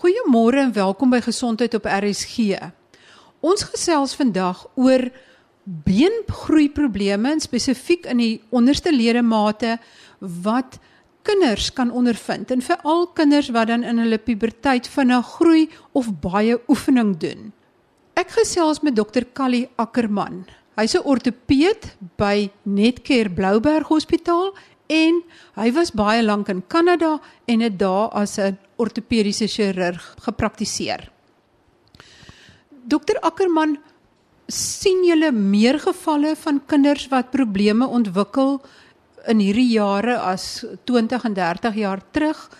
Goeiemôre en welkom by Gesondheid op RSG. Ons gesels vandag oor beengroeiprobleme en spesifiek in die onderste ledemate wat kinders kan ondervind en veral kinders wat dan in hulle puberteit vinnig groei of baie oefening doen. Ek gesels met dokter Callie Ackerman. Hy's 'n ortopeed by Netcare Blouberg Hospitaal en hy was baie lank in Kanada en het daar as 'n ortopediese chirurg gepraktiseer. Dokter Ackerman, sien julle meer gevalle van kinders wat probleme ontwikkel in hierdie jare as 20 en 30 jaar terug?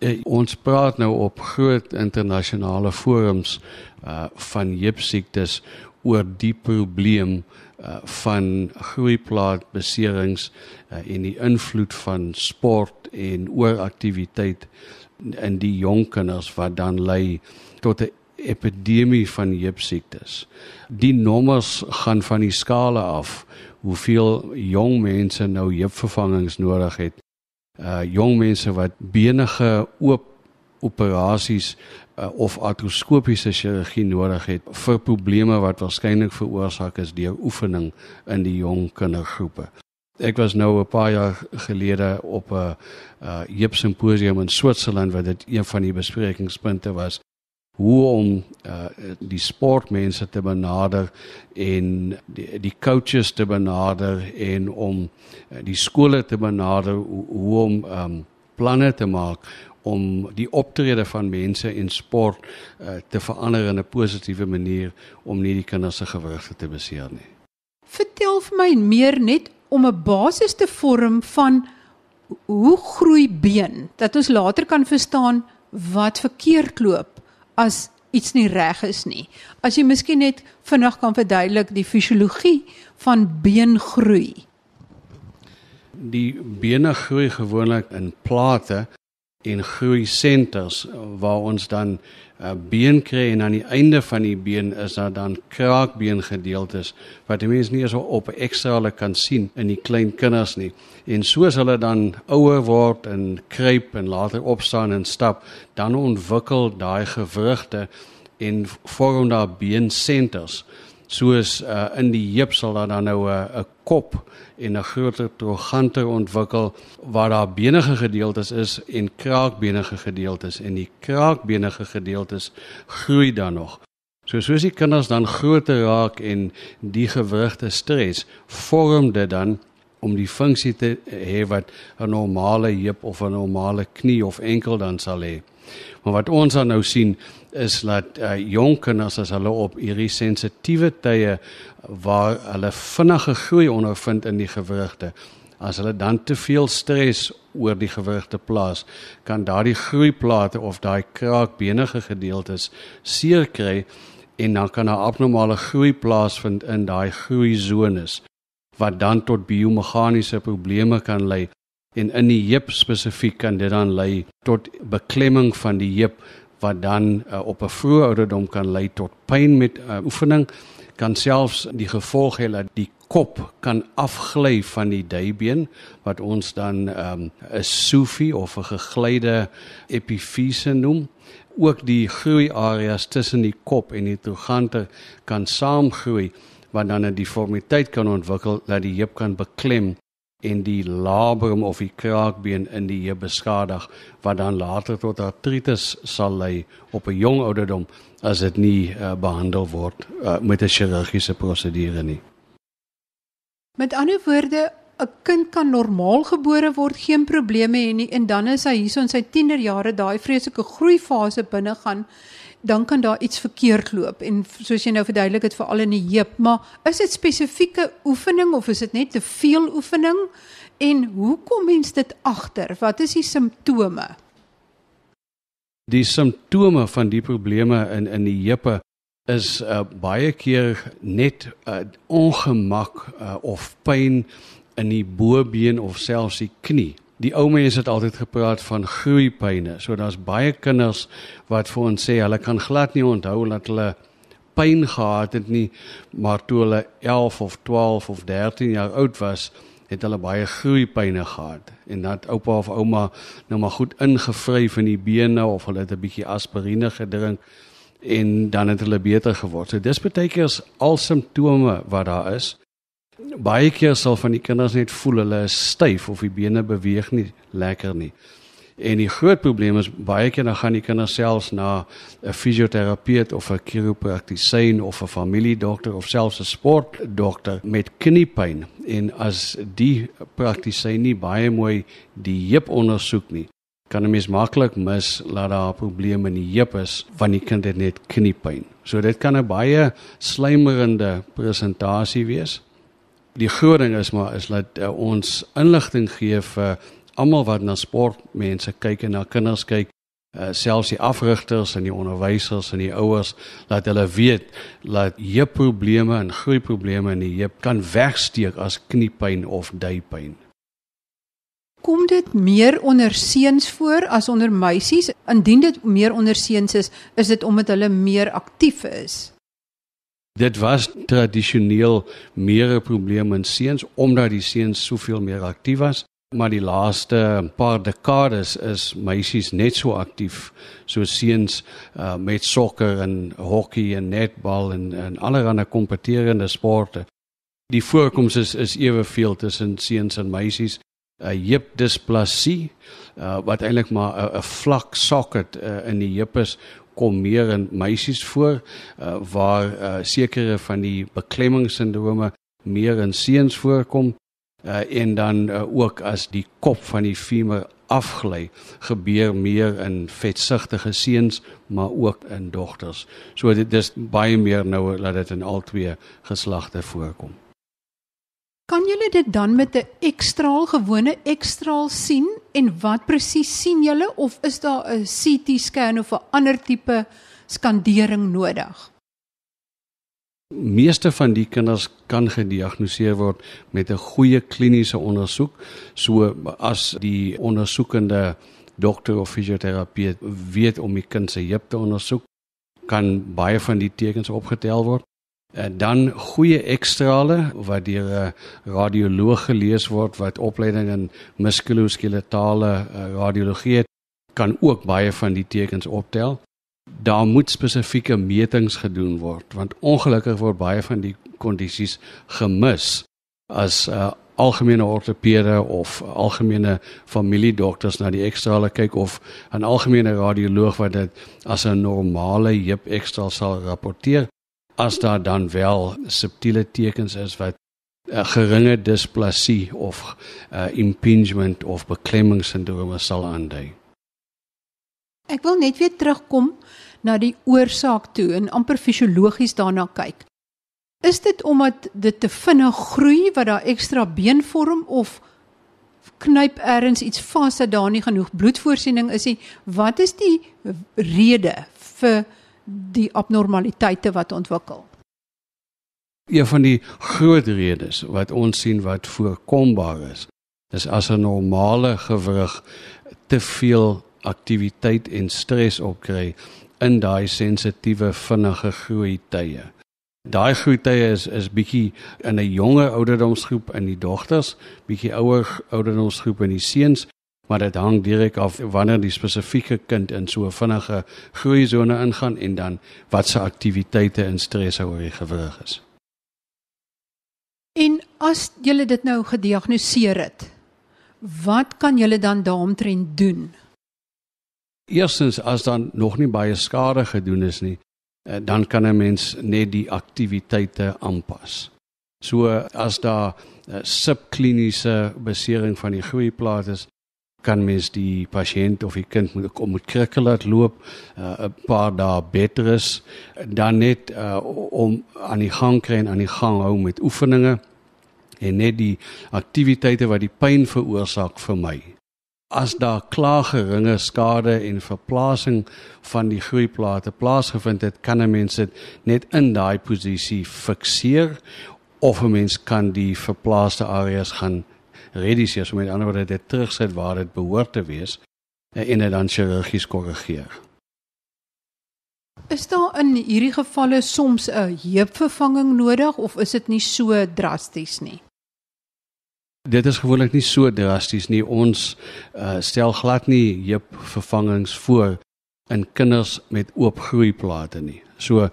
Eh, ons praat nou op groot internasionale forums uh van heupsiektes oor die probleem uh van groeiplaatbeserings uh, en die invloed van sport en ooraktiwiteit in die jong kinders wat dan lei tot 'n epidemie van heupsiektes. Die nommers gaan van die skale af hoeveel jong mense nou heupvervangings nodig het. Uh jong mense wat benige oop operasies uh, of artroskopiese chirurgie nodig het vir probleme wat waarskynlik veroorsaak is deur oefening in die jong kindergroepe. Ek was nou 'n paar jaar gelede op 'n uh, heup simposium in Switserland waar dit een van die besprekingspunte was hoe om uh, die sportmense te benader en die, die coaches te benader en om uh, die skole te benader hoe, hoe om um, planne te maak om die optrede van mense in sport uh, te verander in 'n positiewe manier om nie die kinders se gewrigte te beseer nie. Vertel vir my meer net om 'n basis te vorm van hoe groei been dat ons later kan verstaan wat verkeerd loop as iets nie reg is nie. As jy miskien net vinnig kan verduidelik die fisiologie van beengroei. Die bene groei gewoonlik in plate en groei senters waar ons dan 'n uh, been kry en aan die einde van die been is daar dan kraakbeen gedeeltes wat die mens nie so op ekstra hulle kan sien in die klein kinders nie. En soos hulle dan ouer word en kruip en later opstaan en stap, dan ontwikkel daai gewrigte en vorm daar beensenters soos uh, in die heup sal daar dan nou 'n uh, kop en 'n groter trogante ontwikkel waar daar benige gedeeltes is en kraakbenige gedeeltes en die kraakbenige gedeeltes groei dan nog. So soos die kinders dan groter raak en die gewrigte stres, vorm dit dan om die funksie te hê wat 'n normale heup of 'n normale knie of enkel dan sal hê. Maar wat ons dan nou sien is dat uh, jong kinders as hulle op hierdie sensitiewe tye waar hulle vinnige groei ondervind in die gewrigte as hulle dan te veel stres oor die gewrigte plaas kan daardie groeiplate of daai kraakbenige gedeeltes seer kry en dan kan 'n abnormale groei plaasvind in daai groeisones wat dan tot biomeganiese probleme kan lei en in die heup spesifiek kan dit dan lei tot beklemming van die heup wat dan uh, op 'n vroeë ouderdom kan lei tot pyn met uh, oefening kan selfs die gevolg hê dat die kop kan afgly van die duibeen wat ons dan 'n um, sofie of 'n geglyde epifise noem. Ook die groei areas tussen die kop en die trogante kan saamgroei wat dan 'n deformiteit kan ontwikkel dat die heup kan beklem en die labrum of die kraakbeen in die heup beskadig wat dan later tot artritis sal lei op 'n jong ouderdom as dit nie uh, behandel word uh, met 'n chirurgiese prosedure nie. Met ander woorde, 'n kind kan normaal gebore word, geen probleme hê nie en dan is hy hierso in sy tienerjare daai vreeslike groeifase binne gaan dan kan daar iets verkeerd loop en soos jy nou verduidelik het veral in die heup, maar is dit spesifieke oefening of is dit net te veel oefening? En hoe kom mens dit agter? Wat is die simptome? Die simptome van die probleme in in die heupe is uh, baie keer net uh, ongemak uh, of pyn in die bobeen of selfs die knie die ou mense het altyd gepraat van groeipyne. So daar's baie kinders wat vir ons sê hulle kan glad nie onthou dat hulle pyn gehad het nie, maar toe hulle 11 of 12 of 13 jaar oud was, het hulle baie groeipyne gehad en dat oupa of ouma nou maar goed ingevryf in die bene of hulle het 'n bietjie aspirine gedrink en dan het hulle beter geword. So dis baie keer al simptome wat daar is. Baie keer sal van die kinders net voel hulle is styf of die bene beweeg nie lekker nie. En die groot probleem is baie keer dan gaan die kinders selfs na 'n fisioterapeut of 'n chiropraktisyn of 'n familiedokter of selfs 'n sportdokter met kniepyn en as die praktisyn nie baie mooi die heup ondersoek nie kan 'n mens maklik mis dat daar 'n probleem in die heup is van die kind het net kniepyn. So dit kan 'n baie slijmerende presentasie wees. Die groot ding is maar is dat uh, ons inligting gee vir almal wat na sportmense kyk en na kinders kyk, uh, selfs die afrigters en die onderwysers en die ouers, dat hulle weet dat heupprobleme en groeiprobleme in die heup kan wegsteek as kniepyn of duipyn. Kom dit meer onder seuns voor as onder meisies? Indien dit meer onder seuns is, is dit omdat hulle meer aktief is. Dit was tradisioneel meer 'n probleem in seuns omdat die seuns soveel meer aktief was. Maar die laaste paar dekades is meisies net so aktief soos seuns uh, met sokker en hokkie en netbal en en allerlei kompeterende sporte. Die voorkoms is is eweveel tussen seuns en meisies. 'n uh, heup displasie uh, wat eintlik maar 'n uh, vlak socket uh, in die heup is kom meer in meisies voor uh, waar uh, sekere van die beklemmingssindrome meer in seuns voorkom uh, en dan uh, ook as die kop van die femur afgly gebeur meer in vetsigtige seuns maar ook in dogters. So dit is baie meer nou dat dit in al twee geslagte voorkom. Kan julle dit dan met 'n ekstraal gewone ekstraal sien en wat presies sien julle of is daar 'n CT scan of 'n ander tipe skandering nodig? meeste van die kinders kan gediagnoseer word met 'n goeie kliniese ondersoek. So as die ondersoekende dokter of fisioterapeut weet om die kind se heup te ondersoek, kan baie van die tekens opgetel word. En dan goeie ekstrale wat deur 'n radioloog gelees word wat opleiding in muskuloskeletale eh, radiologie het, kan ook baie van die tekens optel. Daar moet spesifieke metings gedoen word want ongelukkig word baie van die kondisies gemis as 'n uh, algemene ortopede of algemene familiedokters na die ekstrale kyk of 'n algemene radioloog wat dit as 'n normale heup ekstraal sal rapporteer as daar dan wel subtiele tekens is wat uh, geringe displasie of uh, impingement of beklemmingssindrome sal aandui. Ek wil net weer terugkom na die oorsaak toe en amper fisiologies daarna kyk. Is dit omdat dit te vinnig groei wat daar ekstra been vorm of knyp ergens iets vas dat daar nie genoeg bloedvoorsiening is nie? Wat is die rede vir die abnormaliteite wat ontwikkel? Een van die groot redes wat ons sien wat voorkombaar is, is as 'n normale gewrig te veel aktiwiteit en stres opkry in daai sensitiewe vinnige groei tye. Daai groei tye is is bietjie in 'n jonger ouderdomsgroep in die dogters, bietjie ouer ouderdomsgroep in die seuns, maar dit hang direk af wanneer die spesifieke kind in so 'n vinnige groei sone ingaan en dan wat se aktiwiteite en stres oor die gewrig is. En as jy dit nou gediagnoseer het, wat kan jy dan daaromtrent doen? Eerstens as dan nog nie baie skade gedoen is nie, eh, dan kan 'n mens net die aktiwiteite aanpas. So as daar eh, subkliniese besering van die groeiplaat is, kan mens die pasiënt of die kind moet kom met krikke laat loop, eh, 'n uh, paar dae beter is, dan net uh, om aan die gang kry en aan die gang hou met oefeninge en net die aktiwiteite wat die pyn veroorsaak vir my. As daar klaar geringe skade en verplasing van die groeiplate plaasgevind het, kan 'n mens dit net in daai posisie fikseer of 'n mens kan die verplaaste areas gaan rediseer, so met ander woorde dit terugsit waar dit behoort te wees en dit dan chirurgies korrigeer. Is daar in hierdie gevalle soms 'n heupvervanging nodig of is dit nie so drasties nie? Dit is gewoonlik nie so drasties nie. Ons uh, stel glad nie heup vervangings voor in kinders met oop groeiplate nie. So uh,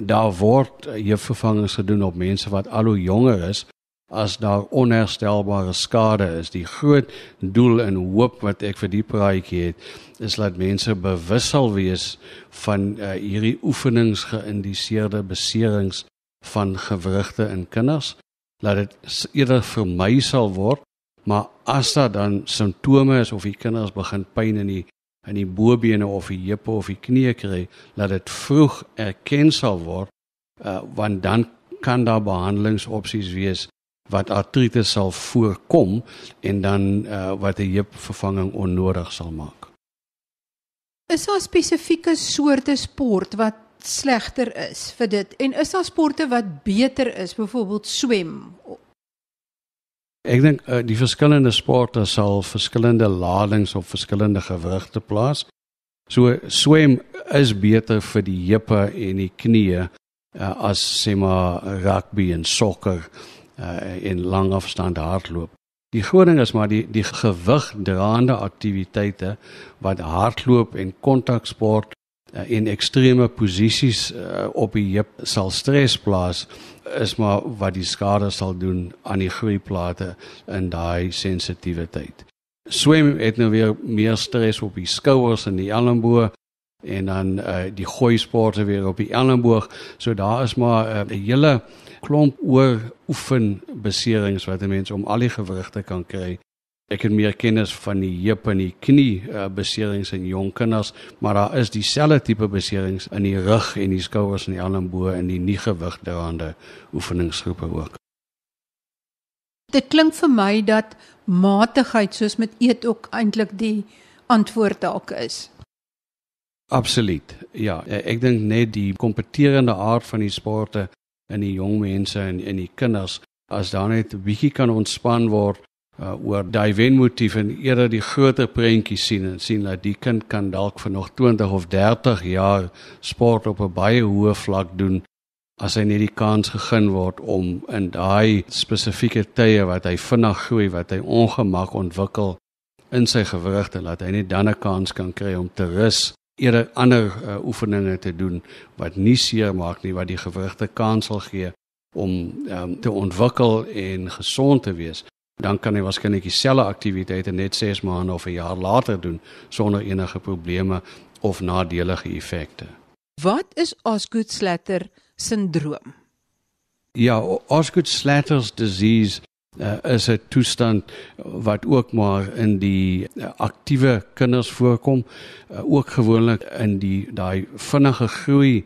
daar word heup vervangings gedoen op mense wat al hoe jonger is as daar onherstelbare skade is. Die groot doel en hoop wat ek vir die praatjie het, is dat mense bewus sal wees van uh, hierdie oefenings geïndiseerde beserings van gewrigte in kinders, dat dit eerder vermy sal word, maar as daar dan simptome is of die kinders begin pyn in die in die bobene of die heupe of die knie kry, laat dit vroeg erken sal word, uh, want dan kan daar behandelingsopsies wees wat artritis sal voorkom en dan uh, wat 'n heupvervanging onnodig sal maak. Is daar spesifieke soorte sport wat slegter is vir dit en is daar sporte wat beter is, byvoorbeeld swem? Ek dink uh, die verskillende sporte sal verskillende ladings op verskillende gewrigte plaas. So swem is beter vir die heupe en die knieë uh, as sê maar rugby en sokker uh, en langafstand hardloop. Die groot ding is maar die die gewig draande aktiwiteite wat hardloop en kontaksport uh, en ekstreme posisies uh, op die heup sal stres plaas is maar wat die skade sal doen aan die groeiplate in daai sensitiwiteit. Swem het nou weer meer stres op die skouers en die elmboë en dan uh, die gooi sporte weer op die elmboog. So daar is maar 'n uh, hele klomp oor oefen beserings wat 'n mens om al die gewrigte kan kry. Ek het meer kennis van die heup en die knie uh, beserings in jong kinders, maar daar is dieselfde tipe beserings in die rug en die skouers en die elmboë en die nie gewigdraande oefeningsgroepe ook. Dit klink vir my dat matigheid soos met eet ook eintlik die antwoord dalk is. Absoluut. Ja, ek dink net die kompeterende aard van die sporte in die jong mense en in die kinders as daar net 'n bietjie kan ontspan word uh, oor daai wenmotief en eerder die groter prentjie sien en sien dat die kind kan dalk vir nog 20 of 30 jaar sport op 'n baie hoë vlak doen as hy net die kans gegee word om in daai spesifieke tye wat hy vinnig groei wat hy ongemak ontwikkel in sy gewrig te laat hy net dan 'n kans kan kry om te rus eerder ander uh, oefeninge te doen wat nie seer maak nie wat die gewrigte kans sal gee om um, te ontwikkel en gesond te wees dan kan hy waarskynlik dieselfde aktiwiteite net 6 maande of 'n jaar later doen sonder enige probleme of nadelige effekte. Wat is Osgood-Schlatter syndroom? Ja, Osgood-Schlatter's disease uh, is 'n toestand wat ook maar in die uh, aktiewe kinders voorkom uh, ook gewoonlik in die daai vinnige groei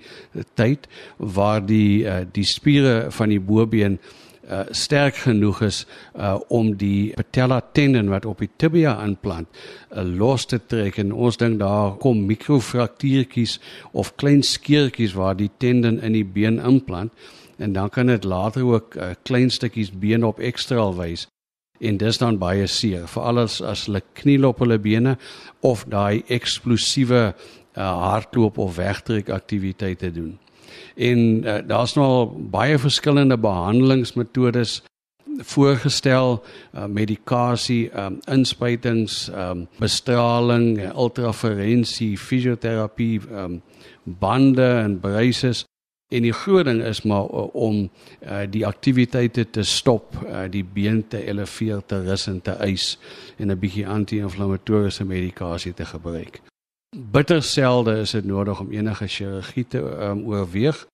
tyd waar die uh, die spiere van die bobeen uh, sterk genoeg is uh, om die patella tendon wat op die tibia aanplant uh, los te trek. En ons dink daar kom mikrofraktuurtjies of klein skeurtjies waar die tendon in die been implant en dan kan dit later ook uh, klein stukkies been op ekstraal wys en dis dan baie seer veral as as hulle kniel op hulle bene of daai eksplosiewe uh, hardloop of wegtrek aktiwiteite doen. En uh, daar's nou baie verskillende behandelingsmetodes voorgestel uh, medikasie um, inspuitings um, bestraling ultraferensie fisioterapie um, bande en braces En die groot ding is maar uh, om uh, die aktiwiteite te stop, uh, die been te eleveer, te rus en te eis en 'n bietjie anti-inflammatoriese medikasie te gebruik. Bitter selde is dit nodig om enige chirurgie te um, oorweeg.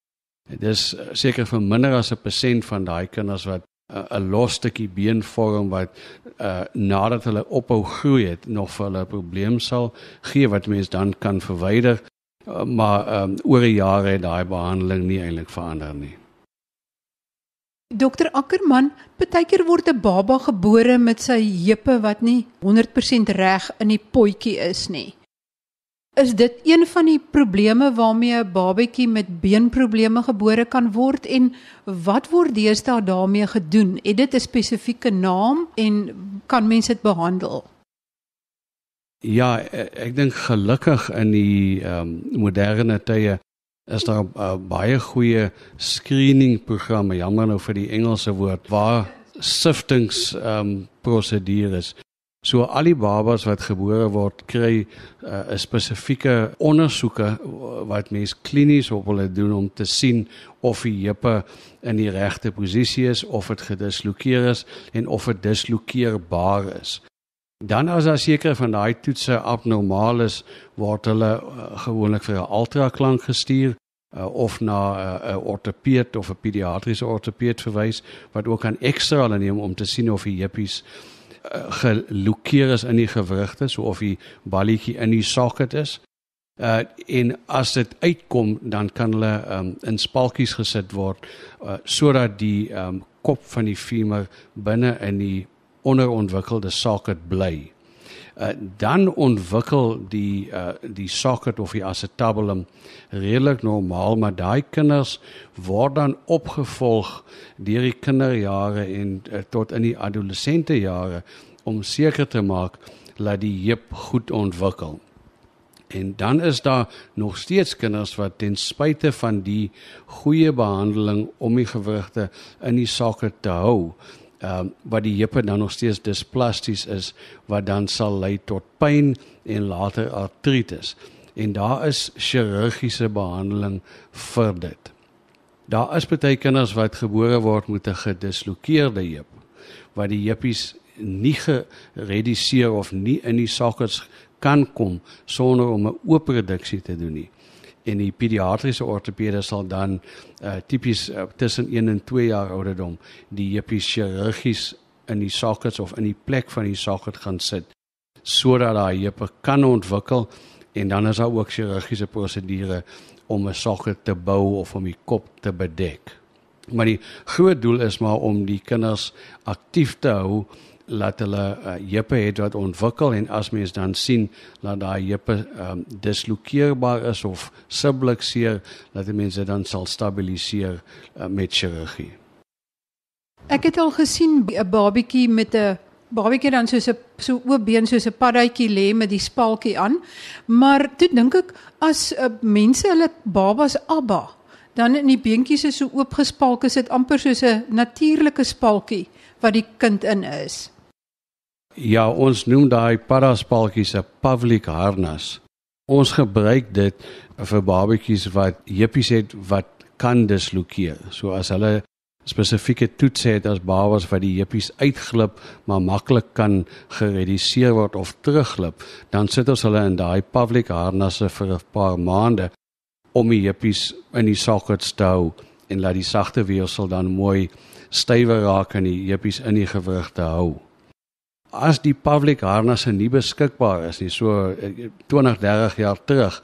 Dit is seker vir minder as 'n persent van daai kinders wat 'n uh, los stukkie been vorm wat uh, nadat hulle ophou groei het nog vir hulle 'n probleem sal gee wat mens dan kan verwyder Uh, maar um, oor die jare het daai behandeling nie eintlik verander nie. Dokter Ackerman, baie keer word 'n baba gebore met sy heupe wat nie 100% reg in die potjie is nie. Is dit een van die probleme waarmee 'n babatjie met beenprobleme gebore kan word en wat word deesdae daarmee gedoen? Het dit 'n spesifieke naam en kan mense dit behandel? Ja, e, ek dink gelukkig in die ehm um, moderne tye is daar uh, baie goeie screening programme, jammer nou vir die Engelse woord, waar siftings ehm um, prosedures. So al die babas wat gebore word kry 'n uh, spesifieke ondersoeke wat mens klinies op hulle doen om te sien of die heupe in die regte posisie is of dit gedislokeer is en of dit dislokeerbaar is. Dan as daar sekere van daai toetse abnormaal is, word hulle uh, gewoonlik vir 'n ultraklank gestuur uh, of na uh, 'n uh, ortopeed of 'n pediatriese ortopeed verwys wat ook aan hulle neem om te sien of die heupies uh, gelokeer is in die gewrigte, so of die balletjie in die socket is. Uh en as dit uitkom dan kan hulle um, in spalkies gesit word uh, sodat die um, kop van die femur binne in die onderontwikkelde socket bly. Uh, dan ontwikkel die uh, die socket of die acetabulum redelik normaal maar daai kinders word dan opgevolg deur die kinderjare en uh, tot in die adolessente jare om seker te maak dat die heup goed ontwikkel. En dan is daar nog steeds kinders wat ten spyte van die goeie behandeling om die gewrigte in die socket te hou, ehm um, wat die heupe dan nog steeds displasties is wat dan sal lei tot pyn en later artritis. En daar is chirurgiese behandeling vir dit. Daar is baie kinders wat gebore word met 'n gedislokeerde heup wat die heupies nie gereduseer of nie in die sockets kan kom sonder om 'n oop reduksie te doen nie en die pediatriese ortopede sal dan uh, tipies uh, tussen 1 en 2 jaar ouderdom die heupies chirurgies in die sockets of in die plek van die socket gaan sit sodat daai heupe kan ontwikkel en dan is daar ook chirurgiese prosedure om 'n socket te bou of om die kop te bedek. Maar die groot doel is maar om die kinders aktief te hou laat hulle uh, heupe het wat ontwikkel en as mens dan sien dat daai heupe um, dislokeerbaar is of subluxeer dat mense dan sal stabiliseer uh, met chirurgie. Ek het al gesien 'n babietjie met 'n babietjie dan soos 'n so oop been soos 'n paddatjie lê met die spalkie aan. Maar toe dink ek as uh, mense hulle babas abba dan in die beentjies is so oopgespalk is dit amper soos 'n natuurlike spalkie wat die kind in is. Ja, ons noem daai paraspalkies 'n Pavlik harnas. Ons gebruik dit vir babatjies wat heupies het wat kan dislokeer. So as hulle spesifieke toets het as babas wat die heupies uitglip maar maklik kan gereduseer word of terugglip, dan sit ons hulle in daai Pavlik harnasse vir 'n paar maande om die heupies in die sockets te hou en laat die sagte weefsel dan mooi stywer raak en die heupies in die gewrig te hou as die public harnasse nie beskikbaar is nie so 20 eh, 30 jaar terug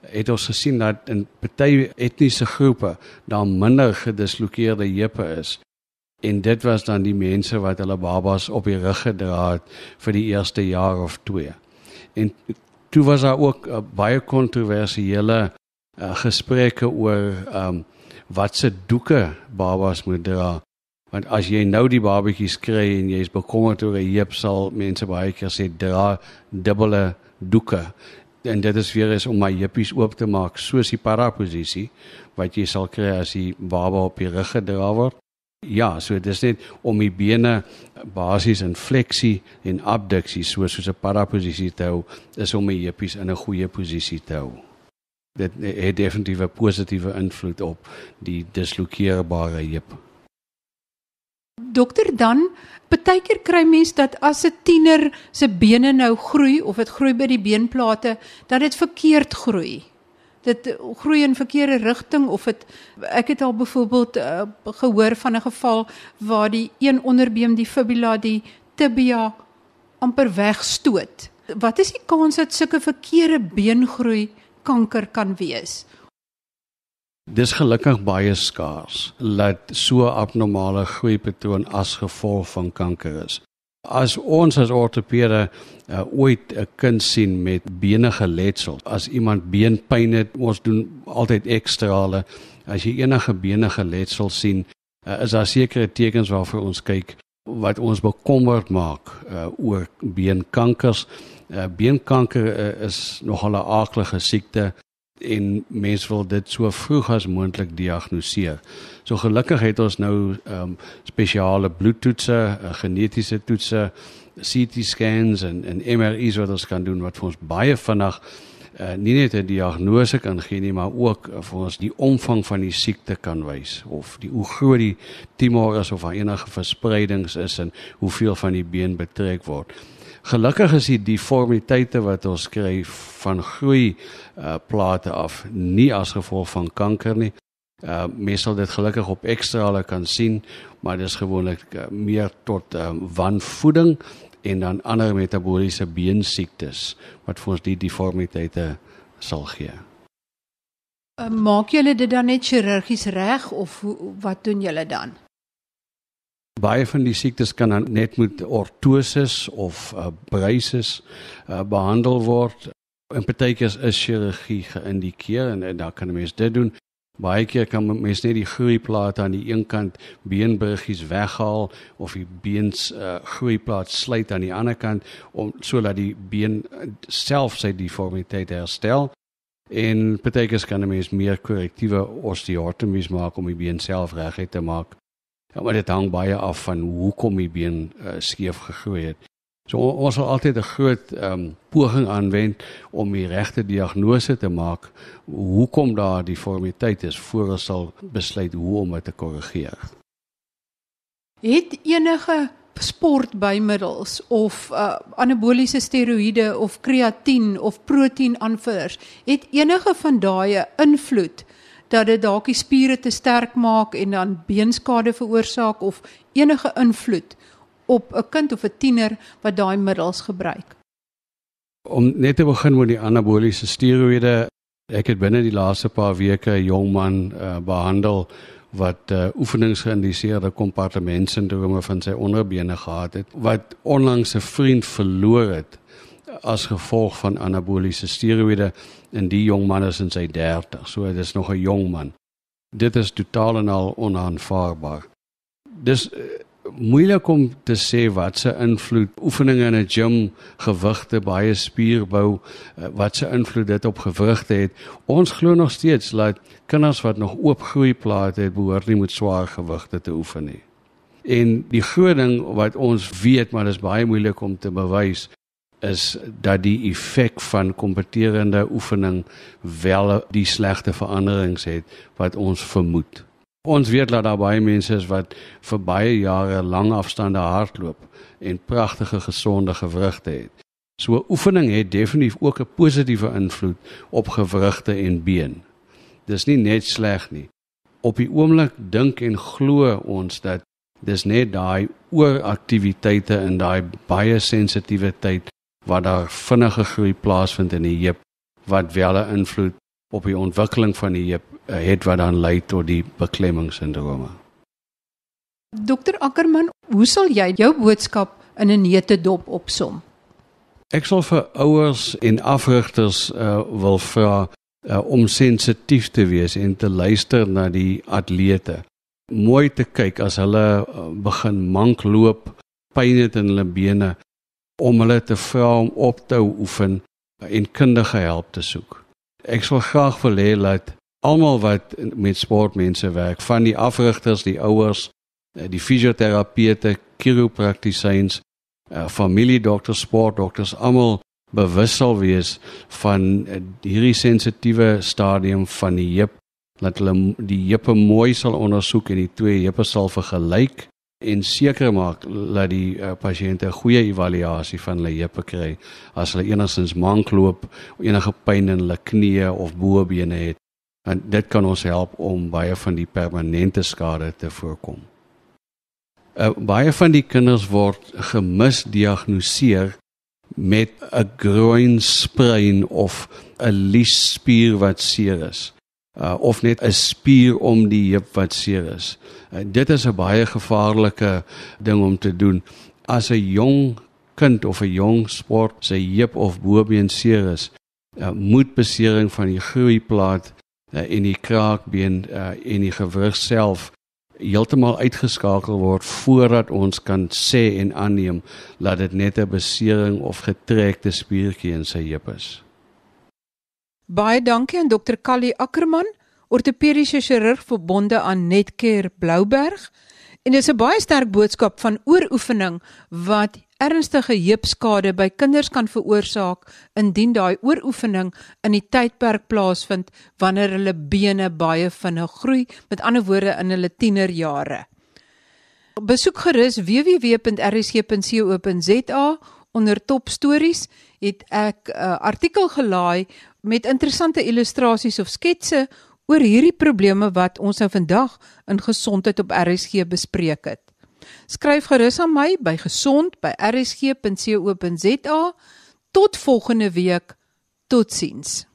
het ons gesien dat in party etniese groepe daar minder gedislokeerde heupe is. En dit was dan die mense wat hulle babas op die rug gedra het vir die eerste jaar of twee. En toe was daar ook uh, baie kontroversiële uh, gesprekke oor um, wat se doeke babas moet dra Want as jy nou die babatjies kry en jy is bekommerd oor 'n heup sal mense baie keer sê dra dubbele doeke. En dit is weer is om my heupies oop te maak soos die paraposisie wat jy sal kry as die baba op die rug gedra word. Ja, so dit is net om die bene basies in fleksie en abduksie soos soos 'n paraposisie te hou, is om my heupies in 'n goeie posisie te hou. Dit het definitief 'n positiewe invloed op die dislokeerbare heup dokter dan baie keer kry mens dat as 'n tiener se bene nou groei of dit groei by die beenplate dat dit verkeerd groei. Dit groei in verkeerde rigting of dit ek het al byvoorbeeld uh, gehoor van 'n geval waar die een onderbeen die fibula die tibia amper wegstoot. Wat is die kans dat sulke verkeerde beengroei kanker kan wees? Dis gelukkig baie skaars dat so abnormale groeipatroon as gevolg van kanker is. As ons as ortopede uh, ooit 'n kind sien met benige letsel, as iemand beenpyn het, ons doen altyd ekstrale. As jy enige benige letsel sien, uh, is daar sekere tekens waarvoor ons kyk wat ons bekommerd maak uh, oor beenkankers. Uh, beenkanker uh, is nogal 'n aardige siekte en mense wil dit so vroeg as moontlik diagnoseer. So gelukkig het ons nou ehm um, spesiale bloedtoetse, uh, genetiese toetse, CT scans en en MRI's wat ons kan doen wat vir ons baie vinnig uh, nie net 'n diagnose kan gee nie, maar ook uh, vir ons die omvang van die siekte kan wys of die hoe groot die tumor is of enige verspreidings is en hoeveel van die been betrek word. Gelukkig is die deformiteite wat ons kry van groei uh, plate af nie as gevolg van kanker nie. Uh mens sal dit gelukkig op ekstrale kan sien, maar dit is gewoonlik uh, meer tot uh, wanvoeding en dan ander metabooliese beensiektes wat vir ons die deformiteite sal gee. Maak julle dit dan net chirurgies reg of wat doen julle dan? Baie van die siektes kan dan net met ortoses of uh, braces uh, behandel word. En partykeer is chirurgie geïndikeer en, en dan kan 'n mens dit doen. Baie keer kan mense net die groeiplaat aan die een kant beenbruggies weghaal of die beens uh, groeiplaat sluit aan die ander kant om sodat die been self sy deformiteit herstel. En partykeer kan 'n mens meer korrektiewe osteotomies maak om die been self reguit te maak. Ja, maar dit hang baie af van hoekom die been uh, skeef gegroei het. So ons sal altyd 'n groot um, poging aanwend om die regte diagnose te maak hoekom daar die deformiteit is voor ons sal besluit hoe om dit te korrigeer. Het enige sportbymiddels of uh, anaboliese steroïde of kreatien of proteïnaanvullers het enige van daai invloed dat dit dalk die spiere te sterk maak en dan beenskade veroorsaak of enige invloed op 'n kind of 'n tiener wat daai middels gebruik? Om net te begin met die anaboliese steroïde, ek het binne die laaste paar weke 'n jong man uh, behandel wat uh, oefeningsgeïndiseerde kompartementsindrome van sy onderbene gehad het wat onlangs 'n vriend verloor het as gevolg van anaboliese steroïde en die jong man is in sy 30 so dit is nog 'n jong man dit is totaal en al onaanvaarbaar dis uh, moeilik om te sê wat se invloed oefeninge in 'n gym, gewigte, baie spierbou, eh, wat se invloed dit op gewrigte het. Ons glo nog steeds dat kinders wat nog oop groeiplate het, behoort nie met swaar gewigte te oefen nie. En die groot ding wat ons weet, maar dit is baie moeilik om te bewys, is dat die effek van kompeterende oefening wel die slegte veranderings het wat ons vermoed. Ons weet dat daar baie mense is wat vir baie jare lang afstande hardloop en pragtige gesonde gewrigte het. So oefening het definitief ook 'n positiewe invloed op gewrigte en been. Dis nie net sleg nie. Op die oomblik dink en glo ons dat dis net daai ooraktiwiteite in daai baie sensitiewe tyd waar daar vinnige groei plaasvind in die heup wat wel 'n invloed op die ontwikkeling van die heup Eh, het wat dan lei tot die beklemmingssindrome. Dokter Ackerman, hoe sal jy jou boodskap in 'n neete dop opsom? Ek sal vir ouers en afrigters uh, wil vra uh, om sensitief te wees en te luister na die atlete. Mooi te kyk as hulle begin mank loop, pyn het in hulle bene om hulle te vra om op te oefen en kundige hulp te soek. Ek sal graag wil hê dat almal wat met sportmense werk, van die afrigters, die ouers, eh, die fisioterapeute, chiropraktisyns, uh, familiedokters, sportdokters, almal bewus sal wees van uh, hierdie sensitiewe stadium van die heup, dat hulle die heupe mooi sal ondersoek en die twee heupe sal vergelyk en seker maak dat die uh, pasiënte 'n goeie evaluasie van hulle heupe kry as hulle enigstens mank loop, enige pyn in hulle knieë of bobene het en dit kan ons help om baie van die permanente skade te voorkom. Uh, baie van die kinders word gemisdiagnoseer met 'n groinsprain of 'n liesspier wat seer is. Uh, of net 'n spier om die heup wat seer is. Uh, dit is 'n baie gevaarlike ding om te doen as 'n jong kind of 'n jong sport sy heup of bobeen seer is. Uh, moet besering van die groeiplaat uh, en die kraakbeen uh, en die gewrig self heeltemal uitgeskakel word voordat ons kan sê en aanneem dat dit net 'n besering of getrekte spiertjie in sy heup is. Baie dankie aan Dr. Callie Ackerman, ortopediese chirurg verbonde aan Netcare Blouberg. En dis 'n baie sterk boodskap van ooroefening wat ernstige heupskade by kinders kan veroorsaak indien daai ooroefening in die tydperk plaasvind wanneer hulle bene baie vinnig groei, met ander woorde in hulle tienerjare. Besoek gerus www.rsg.co.za onder top stories het ek 'n uh, artikel gelaai met interessante illustrasies of sketse oor hierdie probleme wat ons nou vandag in gesondheid op RSG bespreek het. Skryf gerus aan my by gesond@rsg.co.za. Tot volgende week. Totsiens.